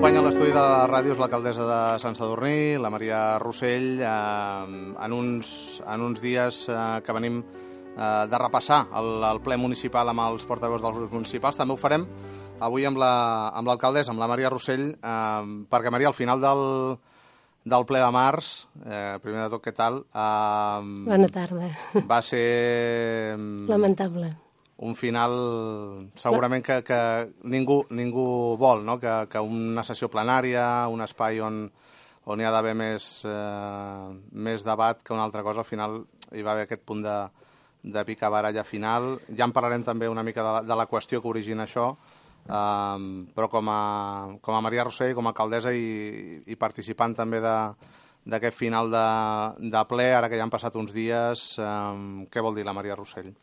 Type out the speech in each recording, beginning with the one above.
acompanya a l'estudi de la ràdio és l'alcaldessa de Sant Sadurní, la Maria Rossell, eh, en, uns, en uns dies eh, que venim eh, de repassar el, el ple municipal amb els portaveus dels grups municipals. També ho farem avui amb l'alcaldessa, la, amb, amb la Maria Rossell, eh, perquè, Maria, al final del, del ple de març, eh, primer de tot, què tal? Eh, Bona tarda. Va ser... Lamentable un final segurament que, que ningú, ningú vol, no? que, que una sessió plenària, un espai on, on hi ha d'haver més, eh, més debat que una altra cosa, al final hi va haver aquest punt de, de pica baralla final. Ja en parlarem també una mica de la, de la qüestió que origina això, eh, però com a, com a Maria Rossell, com a alcaldessa i, i participant també de, d'aquest final de, de ple, ara que ja han passat uns dies, eh, què vol dir la Maria Rossell?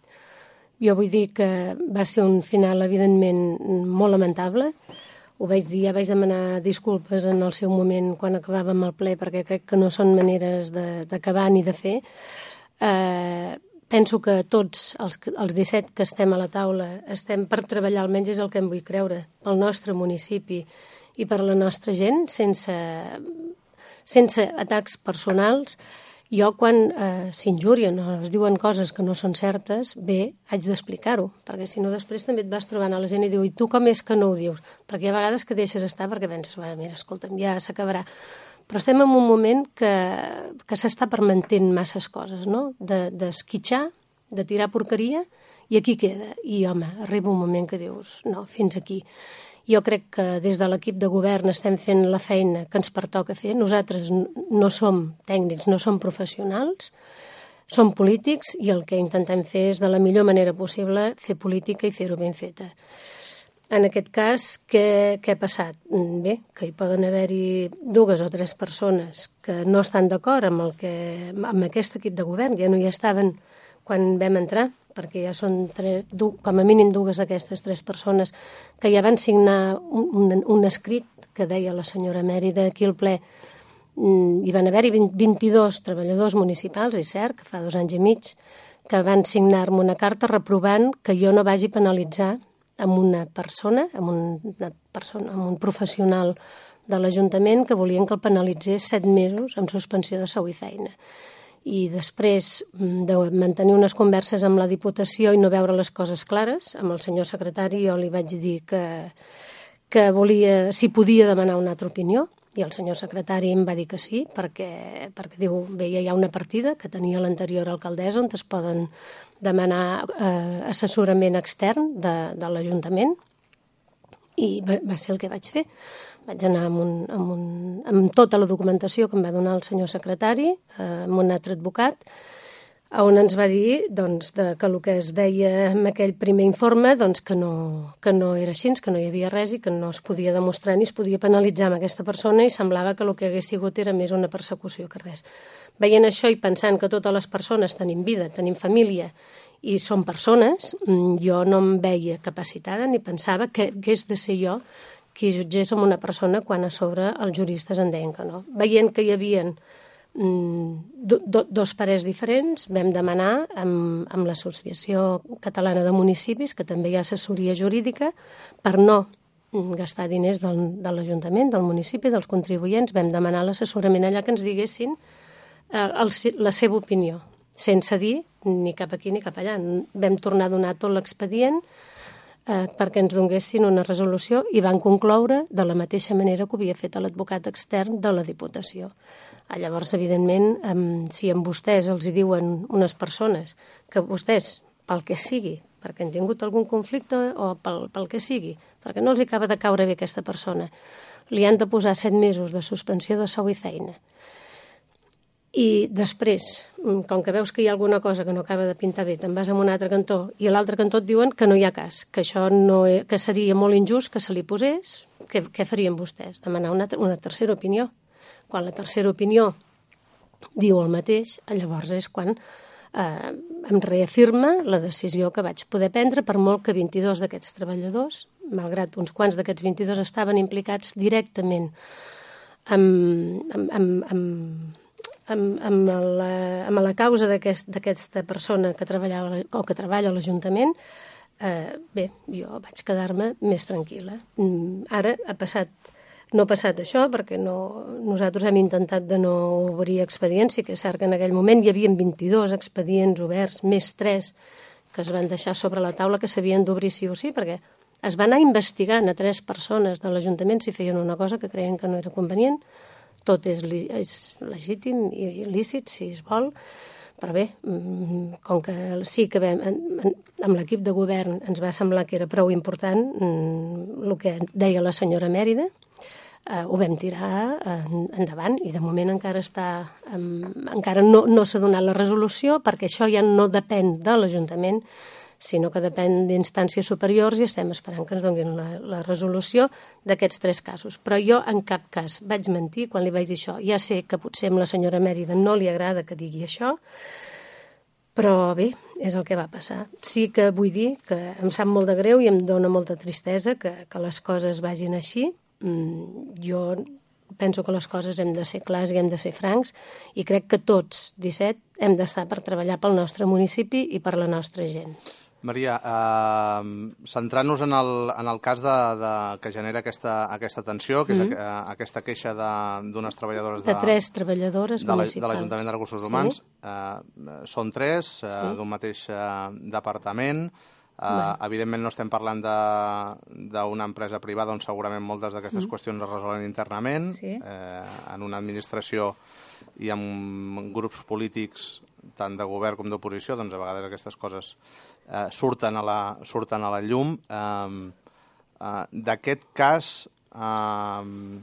Jo vull dir que va ser un final, evidentment, molt lamentable. Ho vaig dir, ja vaig demanar disculpes en el seu moment quan acabàvem el ple, perquè crec que no són maneres d'acabar ni de fer. Eh, penso que tots els, els 17 que estem a la taula estem per treballar, almenys és el que em vull creure, pel nostre municipi i per la nostra gent, sense, sense atacs personals, jo, quan eh, s'injurien o es diuen coses que no són certes, bé, haig d'explicar-ho, perquè si no després també et vas trobant a la gent i diu i tu com és que no ho dius? Perquè hi ha vegades que deixes estar perquè penses, bueno, mira, escolta'm, ja s'acabarà. Però estem en un moment que, que s'està permetent masses coses, no? D'esquitxar, de, de tirar porqueria, i aquí queda. I, home, arriba un moment que dius, no, fins aquí. Jo crec que des de l'equip de govern estem fent la feina que ens pertoca fer. Nosaltres no som tècnics, no som professionals, som polítics i el que intentem fer és de la millor manera possible fer política i fer-ho ben feta. En aquest cas, què, què ha passat? Bé, que hi poden haver-hi dues o tres persones que no estan d'acord amb, el que, amb aquest equip de govern, ja no hi estaven quan vam entrar, perquè ja són tres, du, com a mínim dues d'aquestes tres persones que ja van signar un, un, un escrit que deia la senyora Mèrida aquí al ple. Mm, hi van haver-hi 22 treballadors municipals, és cert, que fa dos anys i mig, que van signar-me una carta reprovant que jo no vagi penalitzar amb una persona, amb, un, una persona, amb un professional de l'Ajuntament que volien que el penalitzés set mesos amb suspensió de sou i feina i després mm, de mantenir unes converses amb la Diputació i no veure les coses clares, amb el senyor secretari jo li vaig dir que, que volia, si podia demanar una altra opinió, i el senyor secretari em va dir que sí, perquè, perquè diu, bé, ja hi ha una partida que tenia l'anterior alcaldessa on es poden demanar eh, assessorament extern de, de l'Ajuntament, i va, va ser el que vaig fer. Vaig anar amb, un, amb, un, amb tota la documentació que em va donar el senyor secretari, eh, amb un altre advocat, on ens va dir doncs, de, que el que es deia en aquell primer informe doncs, que, no, que no era així, que no hi havia res i que no es podia demostrar ni es podia penalitzar amb aquesta persona i semblava que el que hagués sigut era més una persecució que res. Veient això i pensant que totes les persones tenim vida, tenim família i són persones, mm, jo no em veia capacitada ni pensava que hagués de ser jo qui jutgés amb una persona quan a sobre els juristes en deien que no. Veient que hi havia mm, do, do, dos parers diferents, vam demanar amb, amb l'Associació Catalana de Municipis, que també hi ha assessoria jurídica, per no gastar diners del, de l'Ajuntament, del municipi, dels contribuents, vam demanar l'assessorament allà que ens diguessin eh, el, la seva opinió, sense dir ni cap aquí ni cap allà. Vam tornar a donar tot l'expedient, eh, perquè ens donguessin una resolució i van concloure de la mateixa manera que havia fet l'advocat extern de la Diputació. Ah, llavors, evidentment, eh, si amb vostès els hi diuen unes persones que vostès, pel que sigui, perquè han tingut algun conflicte o pel, pel que sigui, perquè no els acaba de caure bé aquesta persona, li han de posar set mesos de suspensió de sou i feina, i després, mm, com que veus que hi ha alguna cosa que no acaba de pintar bé, te'n vas a un altre cantó i a l'altre cantó et diuen que no hi ha cas, que això no, he, que seria molt injust que se li posés, què, què farien vostès? Demanar una, una tercera opinió. Quan la tercera opinió diu el mateix, llavors és quan eh, em reafirma la decisió que vaig poder prendre per molt que 22 d'aquests treballadors, malgrat uns quants d'aquests 22 estaven implicats directament amb, amb, amb, amb amb, amb, la, amb la causa d'aquesta aquest, persona que treballava o que treballa a l'Ajuntament, eh, bé, jo vaig quedar-me més tranquil·la. Mm, ara ha passat No ha passat això perquè no, nosaltres hem intentat de no obrir expedients, sí que és cert que en aquell moment hi havia 22 expedients oberts, més 3 que es van deixar sobre la taula que s'havien d'obrir sí o sí, perquè es va anar investigant a tres persones de l'Ajuntament si feien una cosa que creien que no era convenient. Tot és, és legítim i lícit, si es vol, però bé, mm, com que sí que vam, amb l'equip de govern ens va semblar que era prou important mm, el que deia la senyora Mèrida, eh, ho vam tirar endavant. I de moment encara està encara no, no s'ha donat la resolució perquè això ja no depèn de l'Ajuntament sinó que depèn d'instàncies superiors i estem esperant que ens donin la, la resolució d'aquests tres casos. Però jo en cap cas vaig mentir quan li vaig dir això. Ja sé que potser amb la senyora Mèrida no li agrada que digui això, però bé, és el que va passar. Sí que vull dir que em sap molt de greu i em dona molta tristesa que, que les coses vagin així, Mm, jo penso que les coses hem de ser clars i hem de ser francs i crec que tots, 17, hem d'estar per treballar pel nostre municipi i per la nostra gent. Maria, eh, centrant-nos en, el, en el cas de, de, que genera aquesta, aquesta tensió, que mm -hmm. és a, a, aquesta queixa d'unes treballadores de, de tres treballadores de l'Ajuntament de Recursos Humans, sí. eh, són tres, eh, sí. d'un mateix eh, departament, Uh, evidentment no estem parlant d'una empresa privada on segurament moltes d'aquestes mm. qüestions es resolen internament, sí. eh, en una administració i amb grups polítics tant de govern com d'oposició, doncs a vegades aquestes coses eh, surten, a la, surten a la llum. Eh, eh, D'aquest cas eh,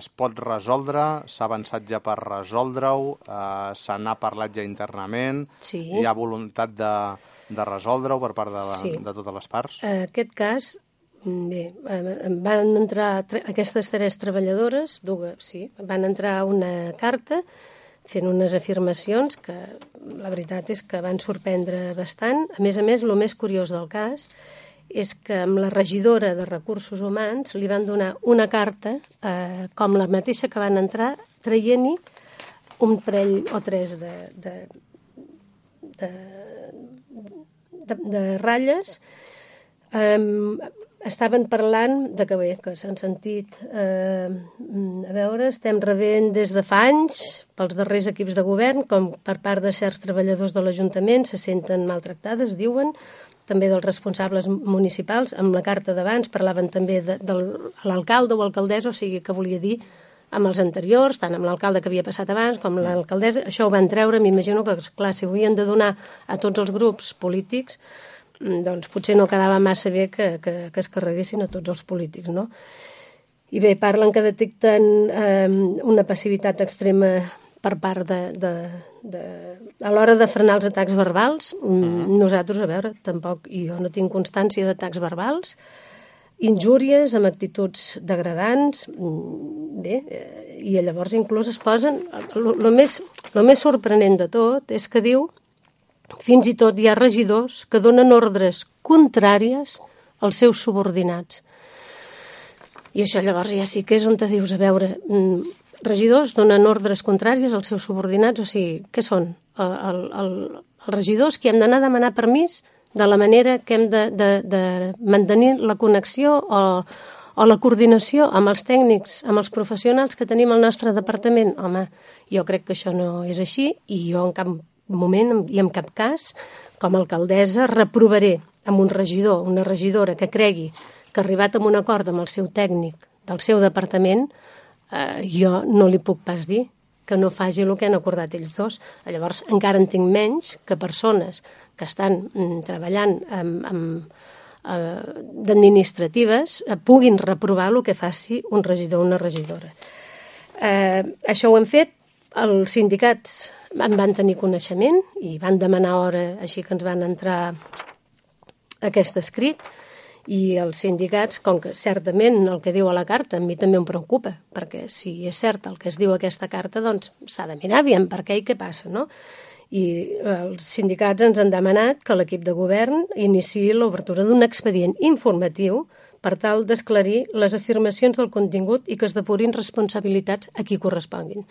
es pot resoldre, s'ha avançat ja per resoldre-ho, eh, se n'ha parlat ja internament, sí. hi ha voluntat de de resoldre-ho per part de, la, sí. de totes les parts? En aquest cas, bé, van entrar aquestes tres treballadores, dues, sí, van entrar una carta fent unes afirmacions que la veritat és que van sorprendre bastant. A més a més, el més curiós del cas és que amb la regidora de Recursos Humans li van donar una carta, eh, com la mateixa que van entrar, traient-hi un parell o tres de, de, de de, de ratlles, um, estaven parlant de que bé, que s'han sentit, eh, a veure, estem rebent des de fa anys pels darrers equips de govern, com per part de certs treballadors de l'Ajuntament, se senten maltractades, diuen, també dels responsables municipals. Amb la carta d'abans parlaven també de, de l'alcalde o alcaldessa, o sigui que volia dir amb els anteriors, tant amb l'alcalde que havia passat abans com l'alcaldessa, això ho van treure, m'imagino que, clar, si ho havien de donar a tots els grups polítics, doncs potser no quedava massa bé que, que, que es carreguessin a tots els polítics, no? I bé, parlen que detecten eh, una passivitat extrema per part de, de, de, a l'hora de frenar els atacs verbals. Mm -hmm. Nosaltres, a veure, tampoc, i jo no tinc constància d'atacs verbals, injúries, amb actituds degradants, mm, bé, eh, i llavors inclús es posen... El més, lo més sorprenent de tot és que diu fins i tot hi ha regidors que donen ordres contràries als seus subordinats. I això llavors ja sí que és on te dius, a veure, mm, regidors donen ordres contràries als seus subordinats, o sigui, què són? El, el, el, els regidors que hem d'anar a demanar permís de la manera que hem de, de, de mantenir la connexió o, o la coordinació amb els tècnics, amb els professionals que tenim al nostre departament. Home, jo crec que això no és així i jo en cap moment i en cap cas, com a alcaldessa, reprovaré amb un regidor, una regidora que cregui que ha arribat a un acord amb el seu tècnic del seu departament, eh, jo no li puc pas dir que no faci el que han acordat ells dos. Llavors, encara en tinc menys que persones que estan mm, treballant amb, amb eh, d'administratives eh, puguin reprovar el que faci un regidor o una regidora. Eh, això ho hem fet, els sindicats en van tenir coneixement i van demanar hora, així que ens van entrar aquest escrit, i els sindicats, com que certament el que diu a la carta a mi també em preocupa, perquè si és cert el que es diu aquesta carta, doncs s'ha de mirar aviam per què i què passa, no? i els sindicats ens han demanat que l'equip de govern iniciï l'obertura d'un expedient informatiu per tal d'esclarir les afirmacions del contingut i que es depurin responsabilitats a qui corresponguin.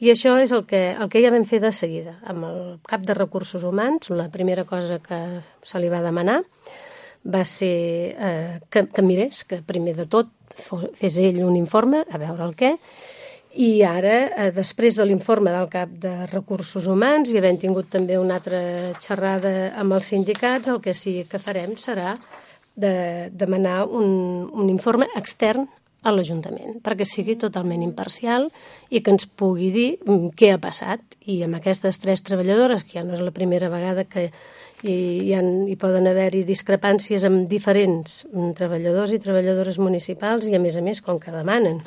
I això és el que, el que ja vam fer de seguida. Amb el cap de recursos humans, la primera cosa que se li va demanar va ser eh, que, que mirés, que primer de tot fes ell un informe, a veure el què, i ara, eh, després de l'informe del cap de recursos humans i havent tingut també una altra xerrada amb els sindicats, el que sí que farem serà de demanar un, un informe extern a l'Ajuntament, perquè sigui totalment imparcial i que ens pugui dir mm, què ha passat. I amb aquestes tres treballadores, que ja no és la primera vegada que hi, hi, ha, hi poden haver-hi discrepàncies amb diferents mm, treballadors i treballadores municipals i, a més a més, com que demanen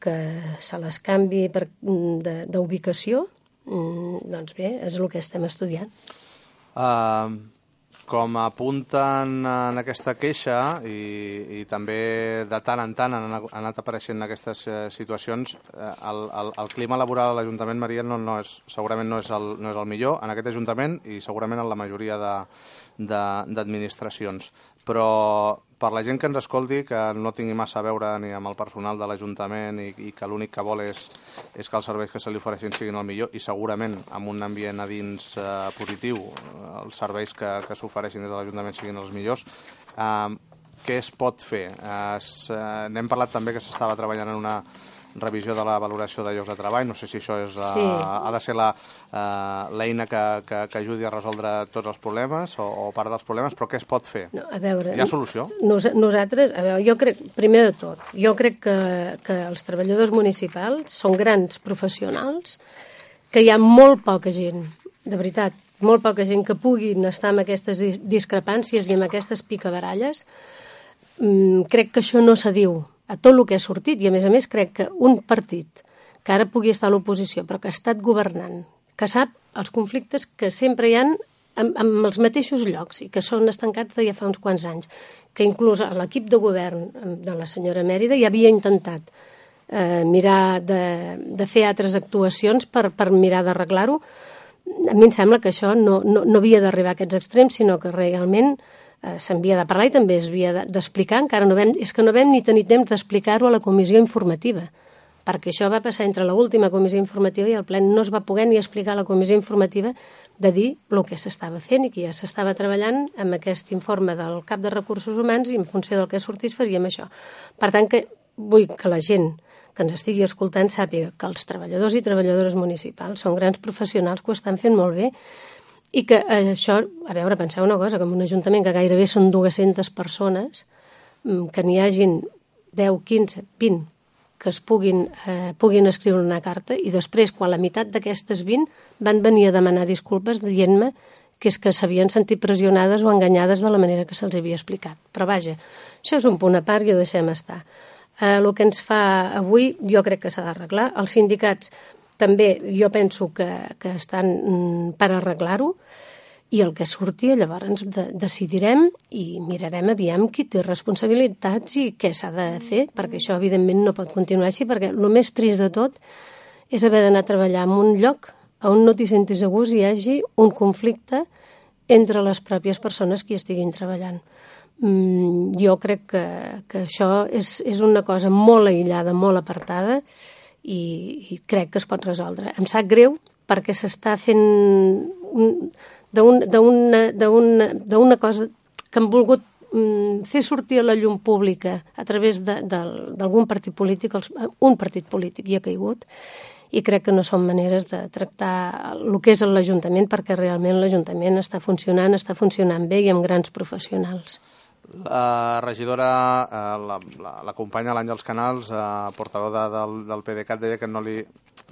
que se les canvi mm, d'ubicació, doncs bé, és el que estem estudiant. Uh, com apunten en aquesta queixa i, i també de tant en tant han, anat apareixent aquestes eh, situacions, eh, el, el, el clima laboral a l'Ajuntament Maria no, no és, segurament no és, el, no és el millor en aquest Ajuntament i segurament en la majoria d'administracions. Però per la gent que ens escolti, que no tingui massa a veure ni amb el personal de l'Ajuntament i, i que l'únic que vol és, és que els serveis que se li ofereixin siguin el millor i segurament amb un ambient a dins eh, positiu els serveis que, que s'ofereixin des de l'Ajuntament siguin els millors, eh, què es pot fer? Eh, eh, n'hem parlat també que s'estava treballant en una revisió de la valoració de llocs de treball. No sé si això és, sí. uh, ha de ser eh, l'eina uh, que, que, que ajudi a resoldre tots els problemes o, o part dels problemes, però què es pot fer? No, a veure, Hi ha solució? Nos, nosaltres, a veure, jo crec, primer de tot, jo crec que, que els treballadors municipals són grans professionals, que hi ha molt poca gent, de veritat, molt poca gent que puguin estar amb aquestes discrepàncies i amb aquestes picabaralles, mm, crec que això no s'adiu a tot el que ha sortit i a més a més crec que un partit que ara pugui estar a l'oposició però que ha estat governant, que sap els conflictes que sempre hi han amb, els mateixos llocs i que són estancats de ja fa uns quants anys, que inclús l'equip de govern de la senyora Mèrida ja havia intentat eh, mirar de, de fer altres actuacions per, per mirar d'arreglar-ho. A mi em sembla que això no, no, no havia d'arribar a aquests extrems, sinó que realment eh, s'havia de parlar i també es havia d'explicar, encara no vam, és que no vam ni tenir temps d'explicar-ho a la comissió informativa, perquè això va passar entre l'última comissió informativa i el ple no es va poder ni explicar a la comissió informativa de dir el que s'estava fent i que ja s'estava treballant amb aquest informe del cap de recursos humans i en funció del que sortís faríem això. Per tant, que vull que la gent que ens estigui escoltant sàpiga que els treballadors i treballadores municipals són grans professionals que ho estan fent molt bé i que eh, això, a veure, penseu una cosa, en un ajuntament que gairebé són 200 persones, mm, que n'hi hagin 10, 15, 20 que es puguin, eh, puguin escriure una carta i després, quan la meitat d'aquestes 20 van venir a demanar disculpes dient-me que és que s'havien sentit pressionades o enganyades de la manera que se'ls havia explicat. Però vaja, això és un punt a part i ho deixem estar. Eh, el que ens fa avui jo crec que s'ha d'arreglar. Els sindicats també jo penso que, que estan mm, per arreglar-ho i el que surti llavors de, decidirem i mirarem aviam qui té responsabilitats i què s'ha de fer, perquè això evidentment no pot continuar així, perquè el més trist de tot és haver d'anar a treballar en un lloc on no t'hi sentis a gust i hi hagi un conflicte entre les pròpies persones que hi estiguin treballant. Mm, jo crec que, que això és, és una cosa molt aïllada, molt apartada, i, i crec que es pot resoldre. Em sap greu perquè s'està fent d'una cosa que han volgut mm, fer sortir a la llum pública a través d'algun partit polític, un partit polític hi ha caigut, i crec que no són maneres de tractar el que és l'Ajuntament perquè realment l'Ajuntament està funcionant, està funcionant bé i amb grans professionals. La regidora, eh, la, la, la companya l'Àngels Canals, eh, portador de, del, del PDeCAT, deia que no li,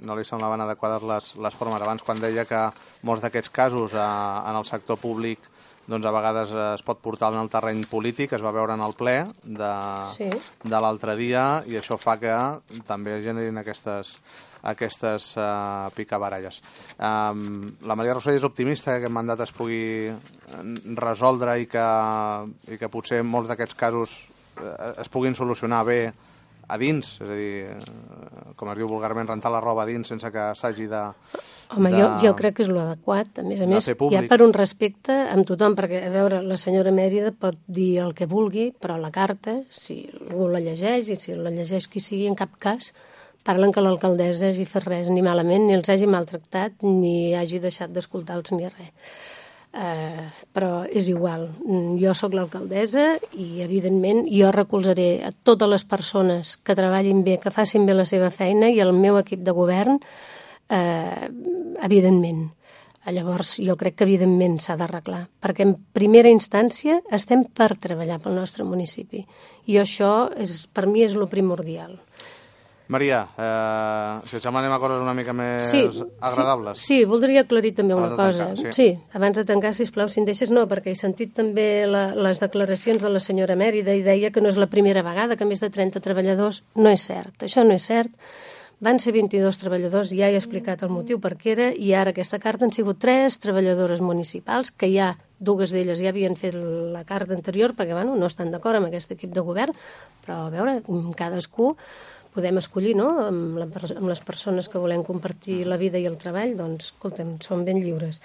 no li semblaven adequades les, les formes. Abans, quan deia que molts d'aquests casos eh, en el sector públic doncs a vegades es pot portar en el terreny polític, es va veure en el ple de, sí. de l'altre dia i això fa que també generin aquestes, aquestes uh, picabaralles. Um, la Maria Rossell és optimista que aquest mandat es pugui resoldre i que, i que potser molts d'aquests casos uh, es puguin solucionar bé a dins, és a dir, eh, com es diu vulgarment, rentar la roba a dins sense que s'hagi de... Home, de, jo, jo crec que és l'adequat. A més a més, ha per un respecte amb tothom, perquè, a veure, la senyora Mèrida pot dir el que vulgui, però la carta, si algú la llegeix, i si la llegeix qui sigui, en cap cas, parlen que l'alcaldessa hagi fet res ni malament, ni els hagi maltractat, ni hagi deixat d'escoltar-los ni res. Eh, però és igual. Mm, jo sóc l'alcaldessa i, evidentment, jo recolzaré a totes les persones que treballin bé, que facin bé la seva feina i el meu equip de govern, eh, evidentment. Llavors, jo crec que evidentment s'ha d'arreglar, perquè en primera instància estem per treballar pel nostre municipi i això és, per mi és lo primordial. Maria, eh, si et sembla anem a coses una mica més sí, agradables. Sí, sí, voldria aclarir també una cosa. Tancar, sí. sí, abans de tancar, sisplau, si em deixes, no, perquè he sentit també la, les declaracions de la senyora Mèrida i deia que no és la primera vegada que més de 30 treballadors... No és cert, això no és cert. Van ser 22 treballadors, ja he explicat el motiu per què era, i ara aquesta carta han sigut tres treballadores municipals, que ja dues d'elles ja havien fet la carta anterior, perquè bueno, no estan d'acord amb aquest equip de govern, però a veure, cadascú podem escollir no? amb, la, amb les persones que volem compartir la vida i el treball, doncs, escolta'm, som ben lliures.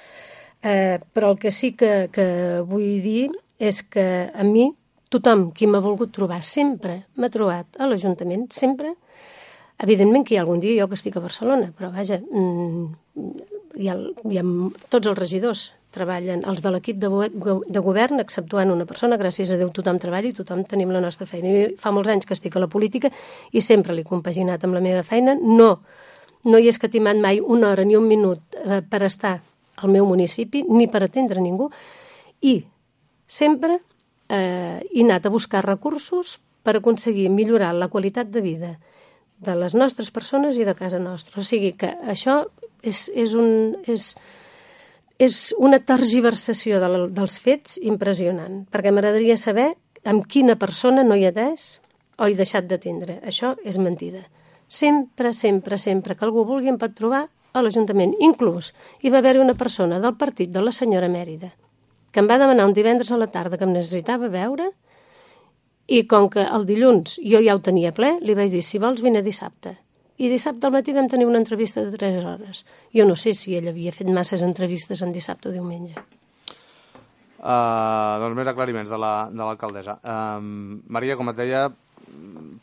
Eh, però el que sí que, que vull dir és que a mi, tothom qui m'ha volgut trobar sempre m'ha trobat a l'Ajuntament, sempre. Evidentment que hi ha algun dia jo que estic a Barcelona, però vaja, mm, hi ha, hi ha tots els regidors treballen els de l'equip de, de govern, exceptuant una persona, gràcies a Déu tothom treballa i tothom tenim la nostra feina. I fa molts anys que estic a la política i sempre l'he compaginat amb la meva feina. No, no hi he escatimat mai una hora ni un minut eh, per estar al meu municipi ni per atendre ningú i sempre eh, he anat a buscar recursos per aconseguir millorar la qualitat de vida de les nostres persones i de casa nostra. O sigui que això és, és un... És, és una tergiversació de, dels fets impressionant, perquè m'agradaria saber amb quina persona no hi ha atès o he deixat d'atendre. Això és mentida. Sempre, sempre, sempre que algú vulgui em pot trobar a l'Ajuntament. Inclús hi va haver una persona del partit de la senyora Mèrida que em va demanar un divendres a la tarda que em necessitava veure i com que el dilluns jo ja ho tenia ple, li vaig dir, si vols, vine dissabte i dissabte al matí vam tenir una entrevista de 3 hores. Jo no sé si ell havia fet masses entrevistes en dissabte o diumenge. Uh, doncs més aclariments de l'alcaldessa. La, de uh, Maria, com et deia,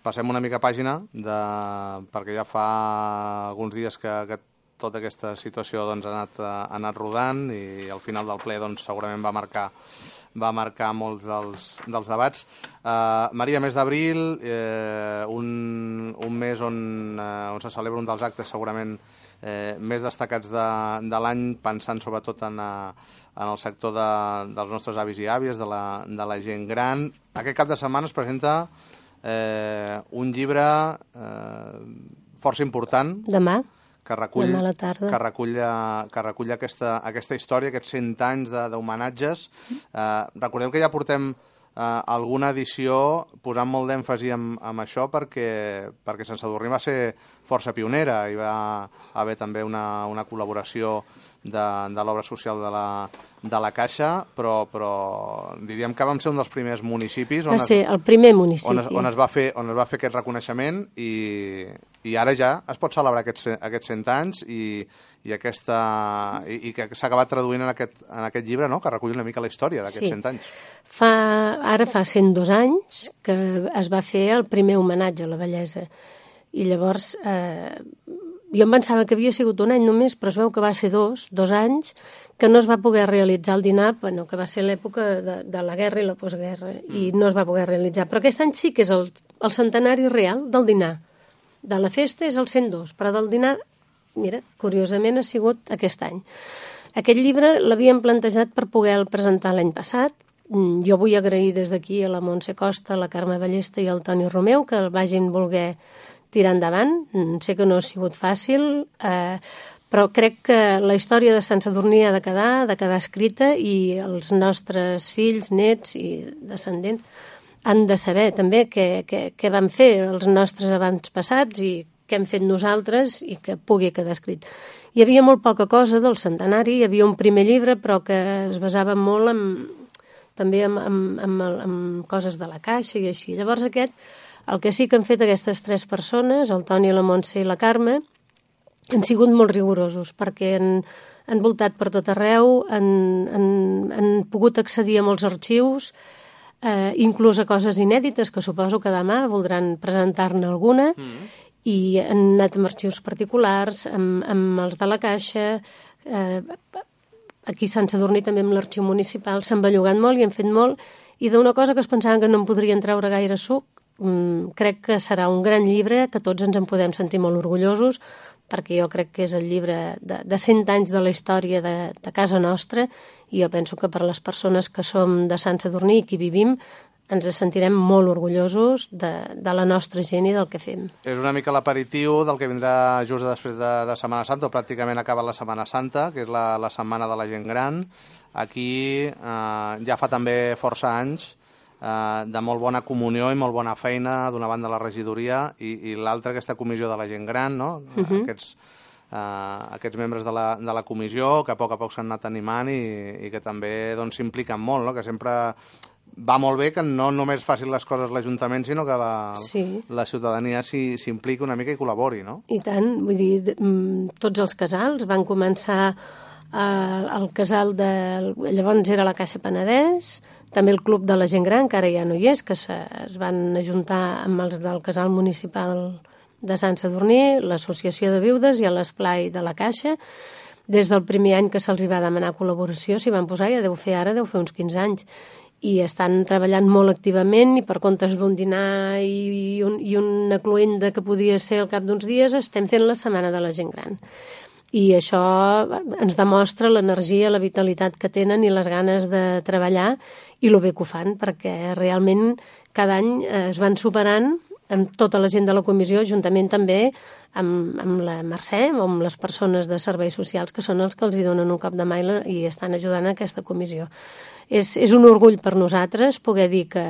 passem una mica pàgina de, perquè ja fa alguns dies que, que tota aquesta situació doncs, ha, anat, ha anat rodant i al final del ple doncs, segurament va marcar va marcar molts dels, dels debats. Uh, Maria, mes d'abril, eh, un, un mes on, uh, on se celebra un dels actes segurament eh, més destacats de, de l'any, pensant sobretot en, uh, en el sector de, dels nostres avis i àvies, de la, de la gent gran. Aquest cap de setmana es presenta eh, un llibre eh, força important. Demà que recull, que recull, que recull aquesta, aquesta història, aquests 100 anys d'homenatges. Eh, recordeu que ja portem eh, alguna edició posant molt d'èmfasi en, en això perquè, perquè Sant Sadurní va ser força pionera. Hi va haver també una, una col·laboració de, de l'obra social de la, de la Caixa, però, però diríem que vam ser un dels primers municipis on, va ser el primer municipi. on, es, on, es va fer, on es va fer aquest reconeixement i, i ara ja es pot celebrar aquests, aquests 100 anys i, i, aquesta, i, i que s'ha acabat traduint en aquest, en aquest llibre no? que recull una mica la història d'aquests sí. 100 anys. Fa, ara fa 102 anys que es va fer el primer homenatge a la bellesa i llavors eh, jo em pensava que havia sigut un any només, però es veu que va ser dos, dos anys, que no es va poder realitzar el dinar, bueno, que va ser l'època de, de la guerra i la postguerra, mm. i no es va poder realitzar. Però aquest any sí que és el, el centenari real del dinar. De la festa és el 102, però del dinar, mira, curiosament ha sigut aquest any. Aquest llibre l'havíem plantejat per poder-lo presentar l'any passat. Mm, jo vull agrair des d'aquí a la Montse Costa, a la Carme Ballesta i al Toni Romeu que el vagin voler tirar endavant. Mm, sé que no ha sigut fàcil, eh, però crec que la història de Sant Sadurní ha de quedar, de quedar escrita i els nostres fills, nets i descendents han de saber també què, què, què van fer els nostres abans passats i què hem fet nosaltres i que pugui quedar escrit. Hi havia molt poca cosa del centenari, hi havia un primer llibre però que es basava molt en, també en, en, en, en coses de la caixa i així. Llavors aquest el que sí que han fet aquestes tres persones, el Toni, la Montse i la Carme, han sigut molt rigorosos perquè han, han voltat per tot arreu, han, han, han pogut accedir a molts arxius, eh, inclús a coses inèdites que suposo que demà voldran presentar-ne alguna, mm. i han anat amb arxius particulars, amb, amb els de la Caixa, eh, aquí a Sant Sadurní també amb l'arxiu municipal s'han bellugat molt i han fet molt i d'una cosa que es pensaven que no en podrien treure gaire suc, crec que serà un gran llibre que tots ens en podem sentir molt orgullosos perquè jo crec que és el llibre de, de 100 anys de la història de, de casa nostra i jo penso que per les persones que som de Sant Sadurní i que vivim ens sentirem molt orgullosos de, de la nostra gent i del que fem. És una mica l'aperitiu del que vindrà just després de, de Setmana Santa, o pràcticament acaba la Setmana Santa, que és la, la setmana de la gent gran. Aquí eh, ja fa també força anys eh, de molt bona comunió i molt bona feina d'una banda la regidoria i, i l'altra aquesta comissió de la gent gran, no? Uh Mhm. -huh. Aquests, eh, aquests membres de la, de la comissió que a poc a poc s'han anat animant i, i que també doncs, s'impliquen molt, no? que sempre va molt bé que no només facin les coses l'Ajuntament, sinó que la, Sí. la ciutadania s'impliqui una mica i col·labori, no? I tant, vull dir, mm, tots els casals van començar eh, el casal de... Llavors era la Caixa Penedès, també el Club de la Gent Gran, que ara ja no hi és, que es van ajuntar amb els del casal municipal de Sant Sadurní, l'Associació de Viudes i l'Esplai de la Caixa. Des del primer any que se'ls va demanar col·laboració s'hi van posar, ja deu fer ara, deu fer uns 15 anys i estan treballant molt activament i per comptes d'un dinar i, un, i una cluenda que podia ser al cap d'uns dies estem fent la Setmana de la Gent Gran. I això ens demostra l'energia, la vitalitat que tenen i les ganes de treballar i el bé que ho fan, perquè realment cada any eh, es van superant amb tota la gent de la comissió, juntament també amb, amb la Mercè o amb les persones de serveis socials que són els que els hi donen un cop de mà i, estan ajudant a aquesta comissió. És, és un orgull per nosaltres poder dir que,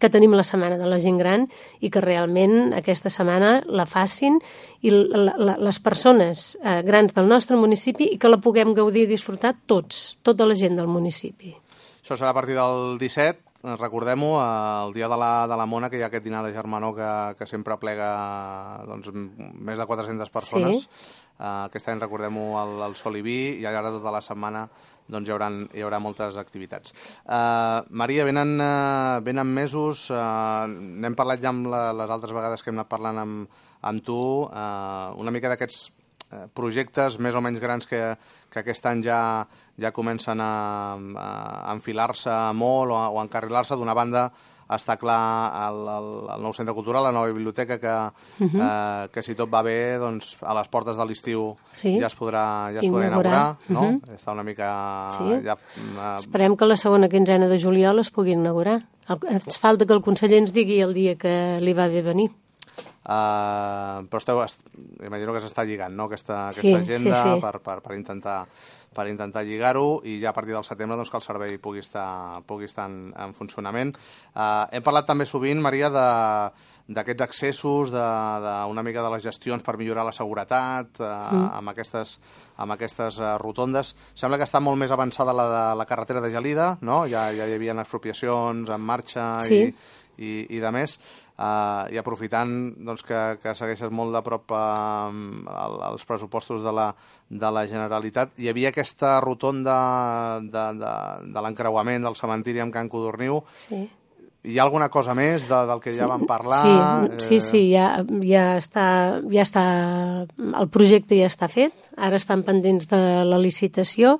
que tenim la Setmana de la Gent Gran i que realment aquesta setmana la facin i la, la, les persones eh, grans del nostre municipi i que la puguem gaudir i disfrutar tots, tota la gent del municipi. Això serà a partir del 17, eh, recordem-ho, eh, el dia de la, de la Mona, que hi ha aquest dinar de germanor que, que sempre plega doncs, més de 400 persones. Sí. Uh, aquest any recordem-ho al, al Sol i Vi i ara tota la setmana doncs, hi, haurà, hi haurà moltes activitats. Uh, Maria, venen, uh, venen mesos, uh, n'hem parlat ja amb la, les altres vegades que hem anat parlant amb, amb tu, uh, una mica d'aquests projectes més o menys grans que, que aquest any ja, ja comencen a, a enfilar-se molt o a, o encarrilar-se. D'una banda, està clar el, el, el nou centre cultural, la nova biblioteca, que, uh -huh. eh, que si tot va bé, doncs, a les portes de l'estiu Sí. ja es podrà, ja es podrà Inaugurar. inaugurar, no? Uh -huh. Està una mica... Sí. Ja, eh, Esperem que la segona quinzena de juliol es pugui inaugurar. El, ens falta que el conseller ens digui el dia que li va bé venir. Uh, però esteu, est, imagino que s'està lligant no? aquesta, Sí, aquesta sí, agenda sí. Per, per, per intentar per intentar lligar-ho i ja a partir del setembre doncs, que el servei pugui estar, pugui estar en, en funcionament. Uh, hem parlat també sovint, Maria, d'aquests accessos, d'una mica de les gestions per millorar la seguretat uh, mm. amb aquestes, amb aquestes uh, rotondes. Sembla que està molt més avançada la de la carretera de Gelida, no? Ja, ja hi havia expropiacions en marxa Sí. i, i, i de més, uh, i aprofitant doncs, que, que segueixes molt de prop uh, el, els pressupostos de la, de la Generalitat, hi havia aquesta rotonda de, de, de l'encreuament del cementiri amb Can Codorniu. Sí. Hi ha alguna cosa més de, del que ja vam parlar? Sí, sí, sí ja, ja, està, ja està, el projecte ja està fet, ara estan pendents de la licitació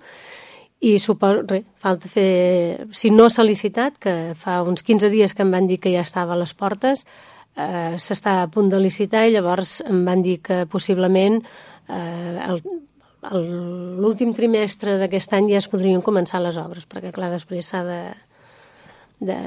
i suposo, re, falta fer, si no s'ha licitat, que fa uns 15 dies que em van dir que ja estava a les portes, eh, s'està a punt de licitar i llavors em van dir que possiblement eh, l'últim trimestre d'aquest any ja es podrien començar les obres, perquè clar, després s'ha de, de,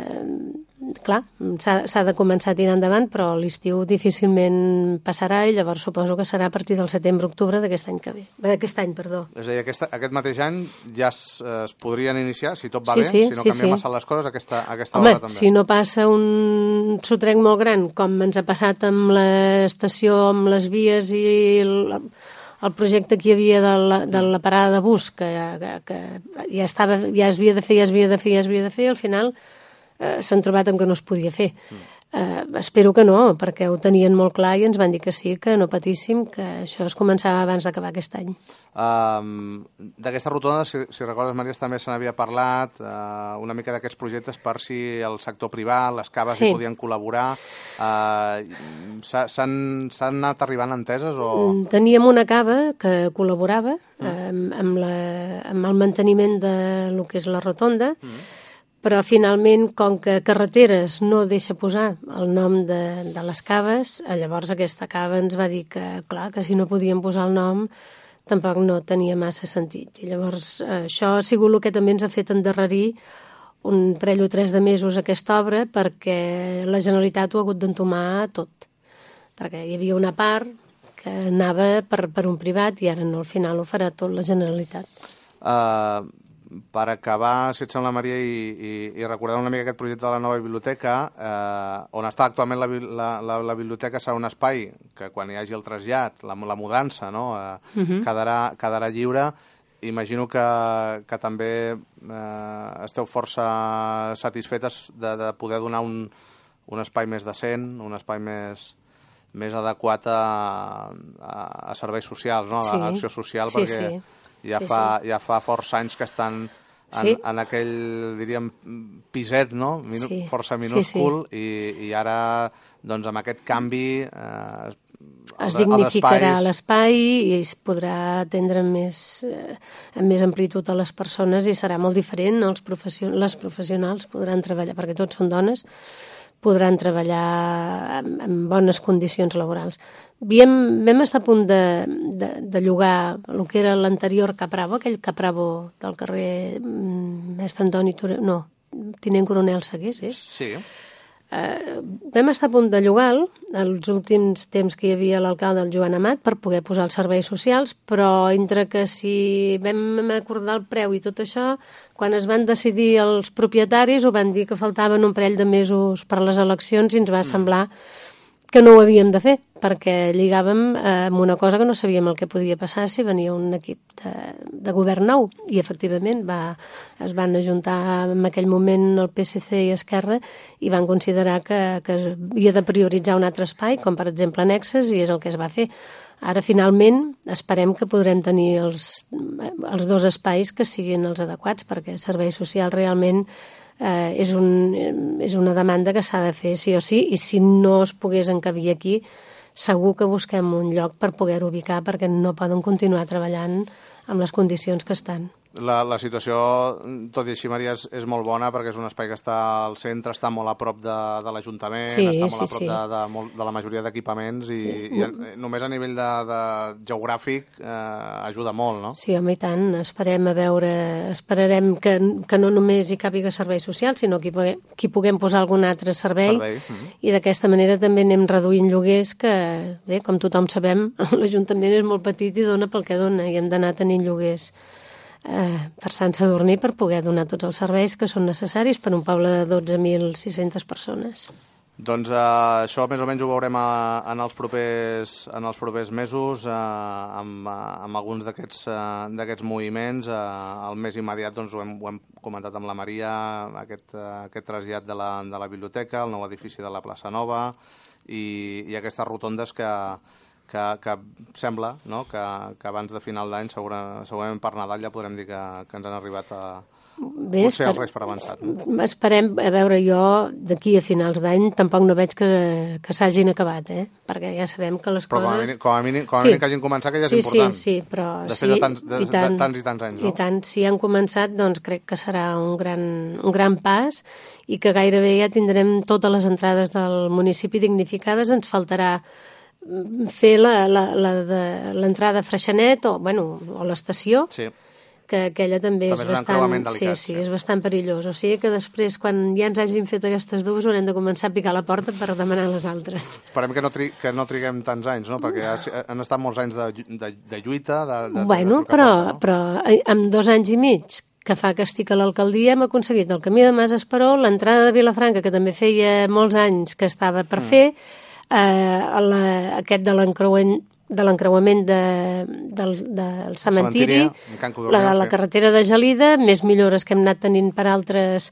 clar, s'ha de començar a tirar endavant, però l'estiu difícilment passarà i llavors suposo que serà a partir del setembre-octubre d'aquest any que ve. D'aquest any, perdó. És a dir, aquest, aquest mateix any ja es, es podrien iniciar, si tot va Sí, bé, sí, si no sí, canvia sí. massa les coses, aquesta, aquesta Home, hora també. si no passa un sotrec molt gran, com ens ha passat amb l'estació, amb les vies i el, el projecte que hi havia de la, de la parada de bus, que, que, que ja, estava, ja es havia de fer, ja es havia de fer, ja es havia de fer, al final eh, s'han trobat amb que no es podia fer. Eh, espero que no, perquè ho tenien molt clar i ens van dir que sí, que no patíssim, que això es començava abans d'acabar aquest any. Um, D'aquesta rotonda, si, si recordes, Maria, també se n'havia parlat uh, una mica d'aquests projectes per si el sector privat, les caves sí. hi podien col·laborar. Uh, S'han anat arribant enteses? O... Mm, teníem una cava que col·laborava mm. amb, amb, la, amb el manteniment de lo que és la rotonda, mm però finalment, com que Carreteres no deixa posar el nom de, de les caves, eh, llavors aquesta cava ens va dir que, clar, que si no podíem posar el nom tampoc no tenia massa sentit. I llavors eh, això ha sigut el que també ens ha fet endarrerir un parell o tres de mesos aquesta obra perquè la Generalitat ho ha hagut d'entomar tot. Perquè hi havia una part que anava per, per un privat i ara no, al final ho farà tot la Generalitat. Uh, per acabar, si et sembla, Maria, i, i, i recordar una mica aquest projecte de la nova biblioteca, eh, on està actualment la, la, la, la biblioteca serà un espai que quan hi hagi el trasllat, la, la mudança, no, eh, uh mhm. -huh. quedarà, quedarà lliure. Imagino que, que també eh, esteu força satisfetes de, de poder donar un, un espai més decent, un espai més, més adequat a, a, a serveis socials, no? Sí. a acció social, sí, perquè... Sí ja, sí, fa, sí. ja fa força anys que estan en, sí. en aquell, diríem, piset, no? Minu sí. Força minúscul, sí, sí. I, i ara, doncs, amb aquest canvi... Eh, es dignificarà l'espai i es podrà atendre més, eh, amb més amplitud a les persones i serà molt diferent. Els profession les professionals podran treballar, perquè tots són dones, podran treballar en, en bones condicions laborals. Havíem, vam estar a punt de, de, de llogar el que era l'anterior Capravo, aquell Capravo del carrer mm, Mestre Antoni Toré, no, Tinent Coronel Segués, és? Sí. Eh, vam estar a punt de llogar els últims temps que hi havia l'alcalde, el Joan Amat, per poder posar els serveis socials, però entre que si vam acordar el preu i tot això, quan es van decidir els propietaris ho van dir que faltaven un parell de mesos per les eleccions i ens va mm. semblar que no ho havíem de fer, perquè lligàvem eh, amb una cosa que no sabíem el que podia passar si venia un equip de, de govern nou. I, efectivament, va, es van ajuntar en aquell moment el PSC i Esquerra i van considerar que, que havia de prioritzar un altre espai, com per exemple annexes, i és el que es va fer. Ara, finalment, esperem que podrem tenir els, els dos espais que siguin els adequats, perquè serveis socials realment eh, és, un, és una demanda que s'ha de fer sí o sí, i si no es pogués encabir aquí, segur que busquem un lloc per poder ubicar perquè no poden continuar treballant amb les condicions que estan. La, la situació, tot i així, Maria, és, és molt bona perquè és un espai que està al centre, està molt a prop de, de l'Ajuntament, sí, està molt sí, a prop sí. de, de, molt, de la majoria d'equipaments i, sí. i, i només a nivell de, de geogràfic eh, ajuda molt, no? Sí, home, i tant. Esperem a veure, esperarem que, que no només hi càpiga serveis socials, sinó que hi, que hi puguem posar algun altre servei, servei. Mm -hmm. i d'aquesta manera també anem reduint lloguers que, bé, com tothom sabem, l'Ajuntament és molt petit i dona pel que dona i hem d'anar tenint lloguers eh, per Sant Sadurní per poder donar tots els serveis que són necessaris per un poble de 12.600 persones. Doncs eh, això més o menys ho veurem a, en, els propers, en els propers mesos eh, amb, amb alguns d'aquests eh, moviments. Eh, el més immediat doncs, ho, hem, ho hem comentat amb la Maria, aquest, eh, aquest trasllat de la, de la biblioteca, el nou edifici de la plaça Nova i, i aquestes rotondes que, que, que sembla no? que, que abans de final d'any, segurament per Nadal, ja podrem dir que, que ens han arribat a, Bé, Potser esper... per avançat. No? Esperem, a veure, jo d'aquí a finals d'any tampoc no veig que, que s'hagin acabat, eh? perquè ja sabem que les però coses... Però com a mínim, com a mínim, sí. que hagin començat, que ja és sí, important. Sí, sí, però... Després sí, de tants, de, i tant, de tants i tants anys, no? I tant, si han començat, doncs crec que serà un gran, un gran pas i que gairebé ja tindrem totes les entrades del municipi dignificades, ens faltarà fer l'entrada a Freixenet o, bueno, o l'estació, sí. que aquella també, també és, bastant, delicat, sí, sí, sí, és bastant perillós. O sigui que després, quan ja ens hagin fet aquestes dues, haurem de començar a picar la porta per demanar les altres. Esperem que no, tri que no triguem tants anys, no? Perquè ha, han estat molts anys de, de, de lluita, de, de, bueno, de però, porta, no? però eh, amb dos anys i mig que fa que estic a l'alcaldia, hem aconseguit el camí de Mas Esperó, l'entrada de Vilafranca, que també feia molts anys que estava per mm. fer, eh, la, aquest de l'encreuament de l'encreuament de, del, del cementiri, la, la carretera de Gelida, més millores que hem anat tenint per altres,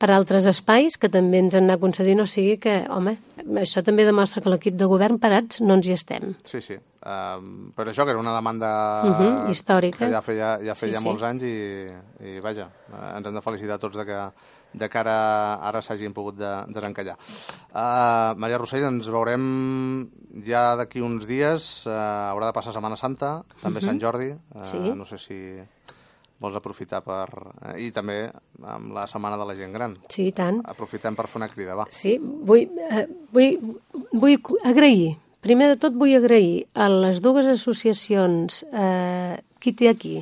per altres espais que també ens han anat concedint, o sigui que, home, això també demostra que l'equip de govern parats no ens hi estem. Sí, sí. Um, però això que era una demanda uh -huh, històrica. que ja feia, ja feia Sí, sí. molts anys i, i vaja, ens hem de felicitar tots de que, de que ara, ara s'hagin pogut de, desencallar. Uh, Maria Rossell, ens veurem ja d'aquí uns dies, uh, haurà de passar Setmana Santa, també Sant Jordi, uh, Sí. no sé si vols aprofitar per... eh, I també amb la Setmana de la Gent Gran. Sí, tant. Aprofitem per fer una crida, va. Sí, vull, eh, vull, vull agrair, primer de tot vull agrair a les dues associacions eh, Qui té aquí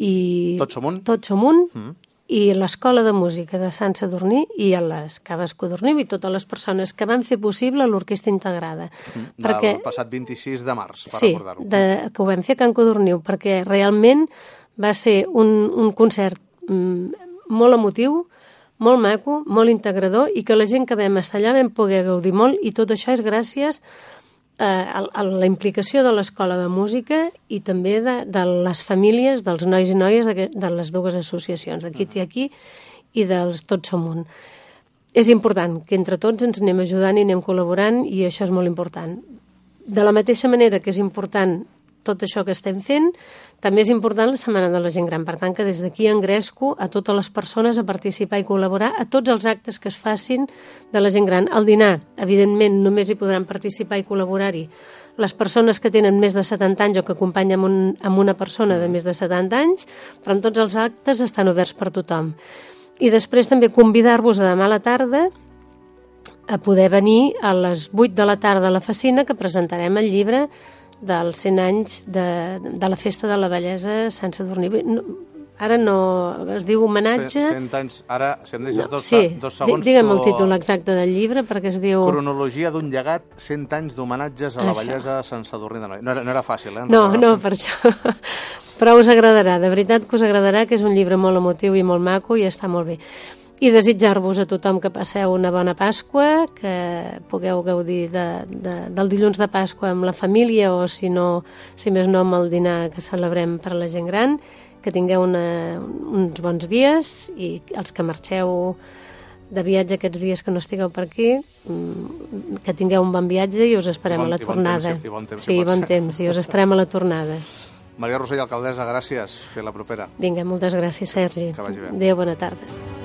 i... Tots som un? Tots som un, mm. I l'Escola de Música de Sant Sadurní i a les Caves Codorniu i totes les persones que van fer possible l'Orquestra Integrada. Del passat 26 de març, per sí, recordar-ho. de, que ho vam fer a Can Codorniu, perquè realment va ser un, un concert mm, molt emotiu, molt maco, molt integrador, i que la gent que vam estar allà vam poder gaudir molt, i tot això és gràcies a, a la implicació de l'Escola de Música i també de, de les famílies, dels nois i noies de, de les dues associacions, de Kitty aquí i dels Tots som un. És important que entre tots ens anem ajudant i anem col·laborant i això és molt important. De la mateixa manera que és important tot això que estem fent, també és important la Setmana de la Gent Gran. Per tant, que des d'aquí engresco a totes les persones a participar i col·laborar a tots els actes que es facin de la gent gran. Al dinar, evidentment, només hi podran participar i col·laborar-hi les persones que tenen més de 70 anys o que acompanyen un, amb una persona de més de 70 anys, però en tots els actes estan oberts per tothom. I després també convidar-vos a demà a la tarda a poder venir a les 8 de la tarda a la Facina que presentarem el llibre dels 100 anys de, de la Festa de la Bellesa Sant Sadurní. No, ara no... es diu homenatge... Cent, cent anys, ara, si em deixes dos, sí, dos segons... di- digue'm el títol exacte del llibre perquè es diu... Cronologia d'un llegat, 100 anys d'homenatges a la Això. bellesa Sant Sadurní de Noia. No era, no era fàcil, eh? No, no, per això. Però us agradarà, de veritat que us agradarà, que és un llibre molt emotiu i molt maco i està molt bé. I desitjar-vos a tothom que passeu una bona Pasqua, que pugueu gaudir de, de, del dilluns de Pasqua amb la família o, si no, si més no, amb el dinar que celebrem per a la gent gran, que tingueu una, uns bons dies i els que marxeu de viatge aquests dies que no estigueu per aquí, mm, que tingueu un bon viatge i us esperem I bon- a la i bon temps, tornada. i bon temps, si sí, pot bon temps, i us esperem a la tornada. Maria Rossell, alcaldessa, gràcies. Fer la propera. Vinga, moltes gràcies, Sergi. Que vagi bé. Adéu, bona tarda.